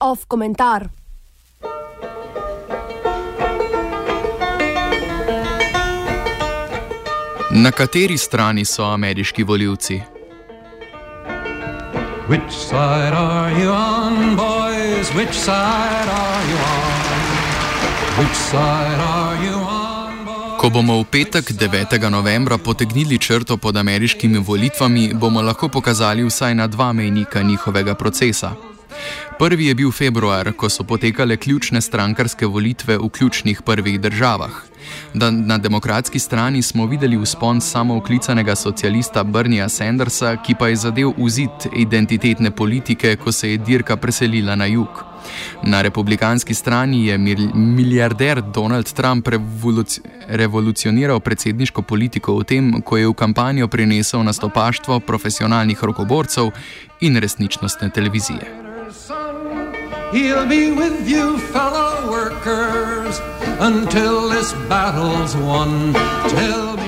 Off komentar. Na kateri strani so ameriški voljivci? Which side are you on, boys? Which side are you on? Which side are you on? Ko bomo v petek 9. novembra potegnili črto pod ameriškimi volitvami, bomo lahko pokazali vsaj na dva mejnika njihovega procesa. Prvi je bil februar, ko so potekale ključne strankarske volitve v ključnih prvih državah. Da na demokratski strani smo videli vzpon samooklicanega socialista Bernia Sandersa, ki pa je zadev uzid identitetne politike, ko se je dirka preselila na jug. Na republikanski strani je milijarder Donald Trump revoluci revolucioniral predsedniško politiko v tem, ko je v kampanjo prinesel nastopaštvo profesionalnih rokoborcev in resničnostne televizije. He'll be with you, fellow workers, until this battle's won. Tell me.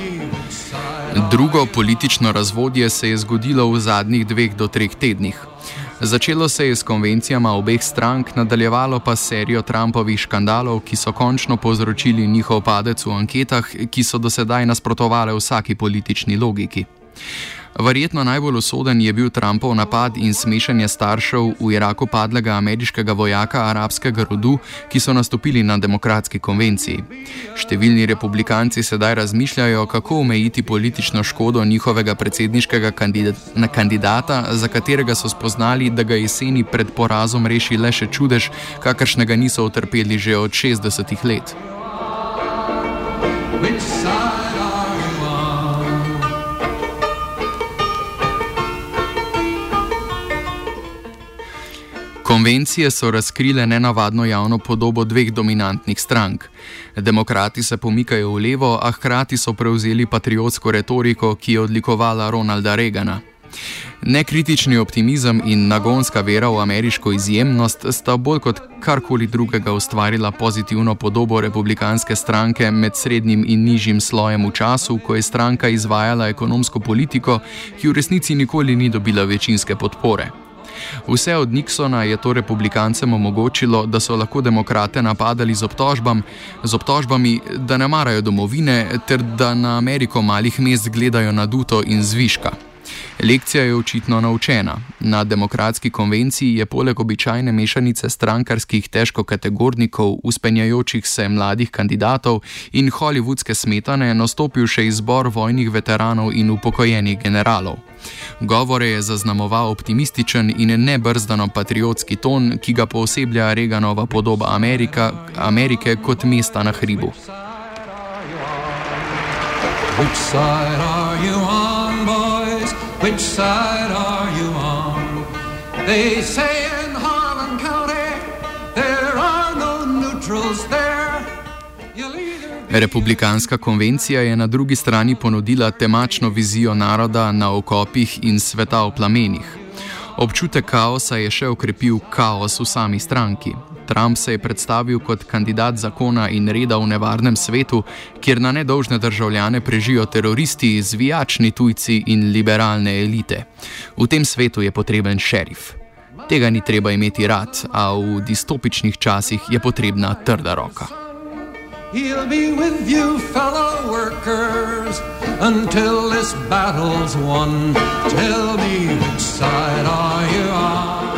Drugo politično razvodje se je zgodilo v zadnjih dveh do treh tednih. Začelo se je s konvencijama obeh strank, nadaljevalo pa serijo Trumpovih škandalov, ki so končno povzročili njihov padec v anketah, ki so dosedaj nasprotovale vsaki politični logiki. Verjetno najbolj usoden je bil Trumpov napad in smešanje staršev v Iraku padlega ameriškega vojaka arabskega rodu, ki so nastopili na demokratski konvenciji. Številni republikanci sedaj razmišljajo, kako omejiti politično škodo njihovega predsedniškega kandidata, za katerega so spoznali, da ga jeseni pred porazom reši le še čudež, kakršnega niso utrpeli že od 60-ih let. Konvencije so razkrile nenavadno javno podobo dveh dominantnih strank. Demokrati se pomikajo v levo, a hkrati so prevzeli patriotsko retoriko, ki je odlikovala Ronalda Reagana. Nekritični optimizem in nagonska vera v ameriško izjemnost sta bolj kot karkoli drugega ustvarila pozitivno podobo republikanske stranke med srednjim in nižjim slojem v času, ko je stranka izvajala ekonomsko politiko, ki v resnici nikoli ni dobila večinske podpore. Vse od Nixona je to republikancem omogočilo, da so lahko demokrate napadali z, obtožbam, z obtožbami, da ne marajo domovine ter da na Ameriko malih mest gledajo naduto in zviška. Lekcija je očitno naučena. Na demokratski konvenciji je poleg običajne mešanice strankarskih težkokategornikov, uspenjajočih se mladih kandidatov in hollywoodske smetane nastopil še izbor vojnih veteranov in upokojenih generalov. Govore je zaznamoval optimističen in nebrzdano patriotski ton, ki ga pooseblja Reganova podoba Amerika, Amerike kot mesta na hribu. Which side are you on? Which side are you on? They say in Harlan County there are no neutrals there. Republikanska konvencija je na drugi strani ponudila temačno vizijo naroda na okopih in sveta v plamenih. Občutek kaosa je še okrepil kaos v sami stranki. Trump se je predstavil kot kandidat zakona in reda v nevarnem svetu, kjer na nedolžne državljane prežijo teroristi, zvijačni tujci in liberalne elite. V tem svetu je potreben šerif. Tega ni treba imeti rad, a v distopičnih časih je potrebna trda roka. He'll be with you, fellow workers, until this battle's won. Tell me which side are you on?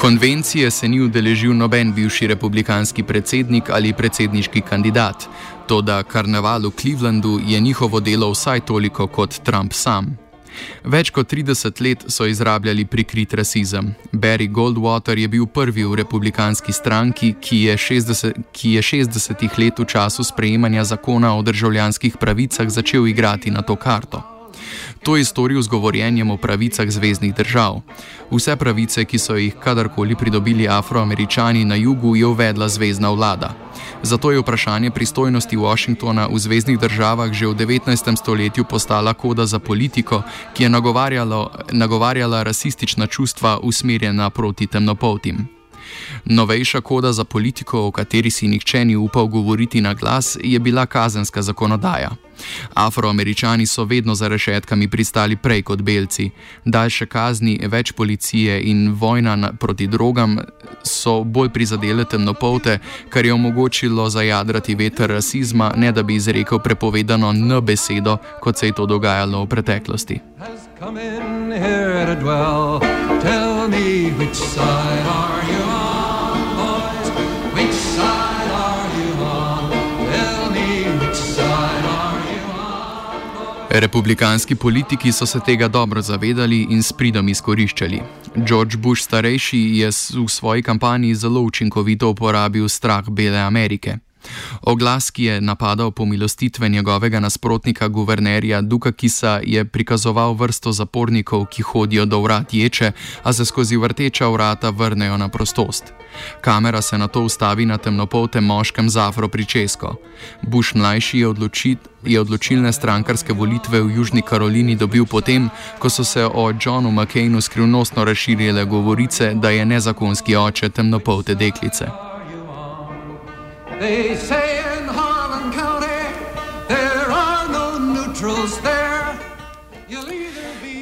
Konvencije se ni udeležil noben bivši republikanski predsednik ali predsedniški kandidat, to da karneval v Clevelandu je njihovo delo vsaj toliko kot Trump sam. Več kot 30 let so izrabljali prikrit rasizem. Barry Goldwater je bil prvi v republikanski stranki, ki je 60, ki je 60 let v času sprejemanja zakona o državljanskih pravicah začel igrati na to karto. To je storil z govorjenjem o pravicah zvezdnih držav. Vse pravice, ki so jih kadarkoli pridobili afroameričani na jugu, je uvedla zvezdna vlada. Zato je vprašanje pristojnosti Washingtona v zvezdnih državah že v 19. stoletju postala koda za politiko, ki je nagovarjala rasistična čustva usmerjena proti temnopoltim. Novejša koda za politiko, o kateri si nihče ni upal govoriti na glas, je bila kazenska zakonodaja. Afroameričani so vedno za rešetkami pristali prej kot belci. Daljše kazni, več policije in vojna proti drogam so bolj prizadele temnopolte, kar je omogočilo zajadrati veter rasizma, ne da bi izrekel prepovedano n besedo, kot se je to dogajalo v preteklosti. Tell me which side are you Republikanski politiki so se tega dobro zavedali in s pridom izkoriščali. George Bush starejši je v svoji kampanji zelo učinkovito uporabil strah Bele Amerike. Oglas, ki je napadal pomilostitve njegovega nasprotnika, guvernerja Duka Kisa, je prikazoval vrsto zapornikov, ki hodijo do vrat ječe, a se skozi vrteča vrata vrnejo na prostost. Kamera se na to ustavi na temnopoltem moškem z afro pričesko. Bush mlajši je, odločit, je odločilne strankarske volitve v Južni Karolini dobil potem, ko so se o Johnu McCainu skrivnostno razširile govorice, da je nezakonski oče temnopolte deklice. They say in Harlan County there are no neutrals.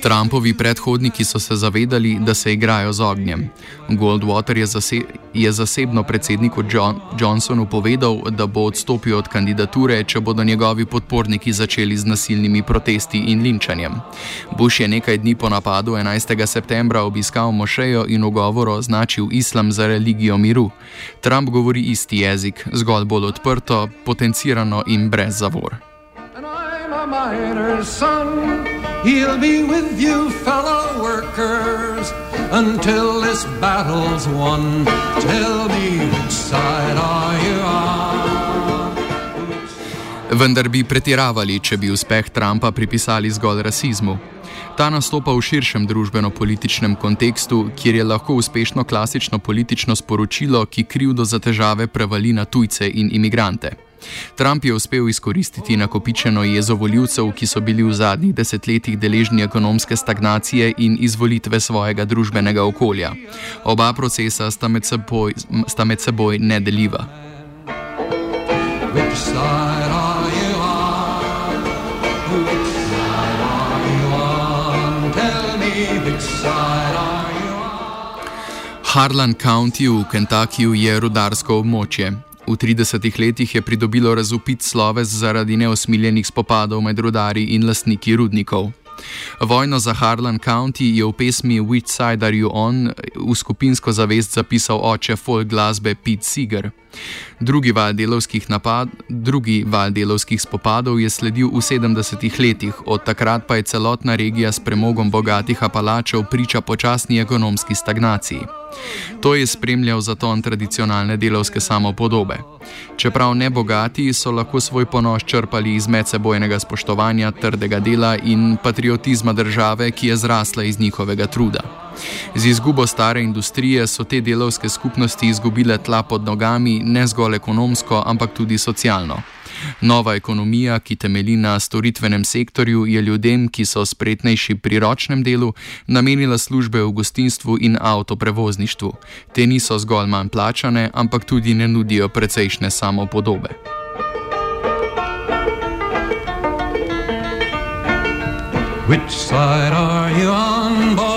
Trumpovi predhodniki so se zavedali, da se igrajo z ognjem. Goldwater je, zase, je zasebno predsedniku John, Johnsonu povedal, da bo odstopil od kandidature, če bodo njegovi podporniki začeli z nasilnimi protesti in linčanjem. Bush je nekaj dni po napadu 11. septembra obiskal mošejo in v govoru označil islam za religijo miru. Trump govori isti jezik, zgolj bolj odprto, potencirano in brez zavor. He'll be with you, fellow workers, until this battle's won. Tell me which side are you on? Vendar bi pretiravali, če bi uspeh Trumpa pripisali zgolj rasizmu. Ta nastopa v širšem družbeno-političnem kontekstu, kjer je lahko uspešno klasično politično sporočilo, ki krivdo za težave prevali na tujce in imigrante. Trump je uspel izkoristiti nakopičeno jezo voljivcev, ki so bili v zadnjih desetletjih deležni ekonomske stagnacije in izvolitve svojega družbenega okolja. Oba procesa sta med seboj, sta med seboj nedeljiva. Harlan County v Kentuckyju je rudarsko območje. V 30 letih je pridobilo razupit sloves zaradi neosmiljenih spopadov med rudari in lastniki rudnikov. Vojno za Harlan County je v pesmi Which Side Are You On v skupinsko zavest zapisal oče folk glasbe Pete Seeger. Drugi val delovskih, napad, drugi val delovskih spopadov je sledil v 70-ih letih, od takrat pa je celotna regija s premogom bogatih apalačev priča počasni ekonomski stagnaciji. To je spremljal zaton tradicionalne delovske samopodobe. Čeprav ne bogati, so lahko svoj ponos črpali iz medsebojnega spoštovanja, trdega dela in patriotizma države, ki je zrasla iz njihovega truda. Z izgubo stare industrije so te delovske skupnosti izgubile tla pod nogami ne zgolj ekonomsko, ampak tudi socialno. Nova ekonomija, ki temelji na storitvenem sektorju, je ljudem, ki so spretnejši pri ročnem delu, namenila službe v gostinstvu in avtoprevozništvu. Te niso zgolj manj plačane, ampak tudi ne nudijo precejšnje samopodobe. Which side are you on,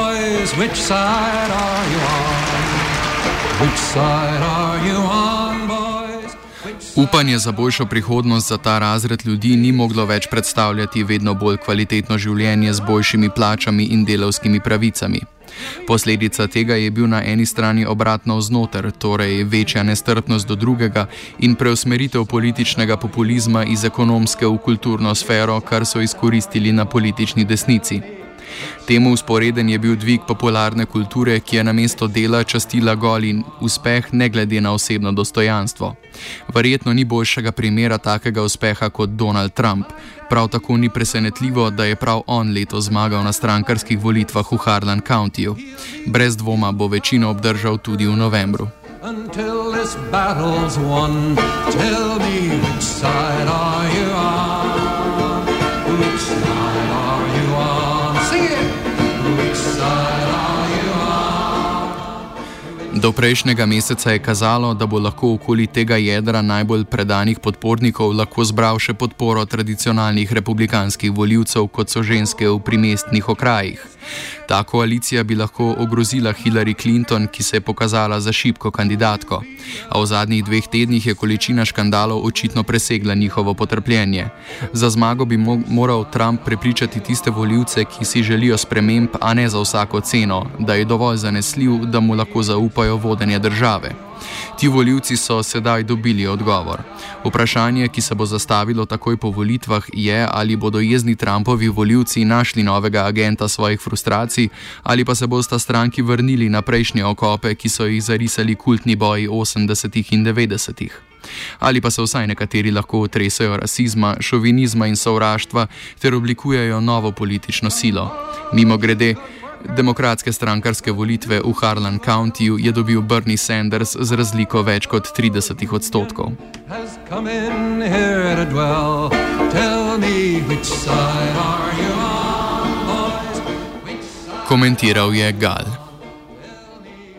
boys? Which side are you on? Which side are you on, boys? Upanje za boljšo prihodnost za ta razred ljudi ni moglo več predstavljati vedno bolj kvalitetno življenje z boljšimi plačami in delovskimi pravicami. Posledica tega je bil na eni strani obratno vznoter, torej večja nestrpnost do drugega in preusmeritev političnega populizma iz ekonomske v kulturno sfero, kar so izkoristili na politični desnici. Temu usporeden je bil dvig popularne kulture, ki je na mesto dela častila gol in uspeh, ne glede na osebno dostojanstvo. Verjetno ni boljšega primera takega uspeha kot Donald Trump. Prav tako ni presenetljivo, da je prav on leto zmagal na strankarskih volitvah v Harlan Countyju. Brez dvoma bo večino obdržal tudi v novembru. Until this battle's won, tell me which side are you on? Do prejšnjega meseca je kazalo, da bo lahko okoli tega jedra najbolj predanih podpornikov lahko zbral še podporo tradicionalnih republikanskih voljivcev, kot so ženske v primestnih okrajih. Ta koalicija bi lahko ogrozila Hillary Clinton, ki se je pokazala za šibko kandidatko. A v zadnjih dveh tednih je količina škandalov očitno presegla njihovo potrpljenje. Za zmago bi mo moral Trump prepričati tiste voljivce, ki si želijo sprememb, a ne za vsako ceno, da je dovolj zanesljiv, da mu lahko zaupajo vodenje države. Ti voljivci so sedaj dobili odgovor. Vprašanje, ki se bo zastavilo takoj po volitvah, je, ali bodo jezni Trumpovi voljivci našli novega agenta svojih frustracij, ali pa se bosta stranki vrnili na prejšnje okope, ki so jih zarisali kultni boji 80. in 90. Ali pa se vsaj nekateri lahko otresajo rasizma, šovinizma in sovraštva ter oblikujejo novo politično silo. Mimo grede, Demokratske strankarske volitve v Harlan Countyju je dobil Bernie Sanders z razliko več kot 30 odstotkov. Komentiral je Gal.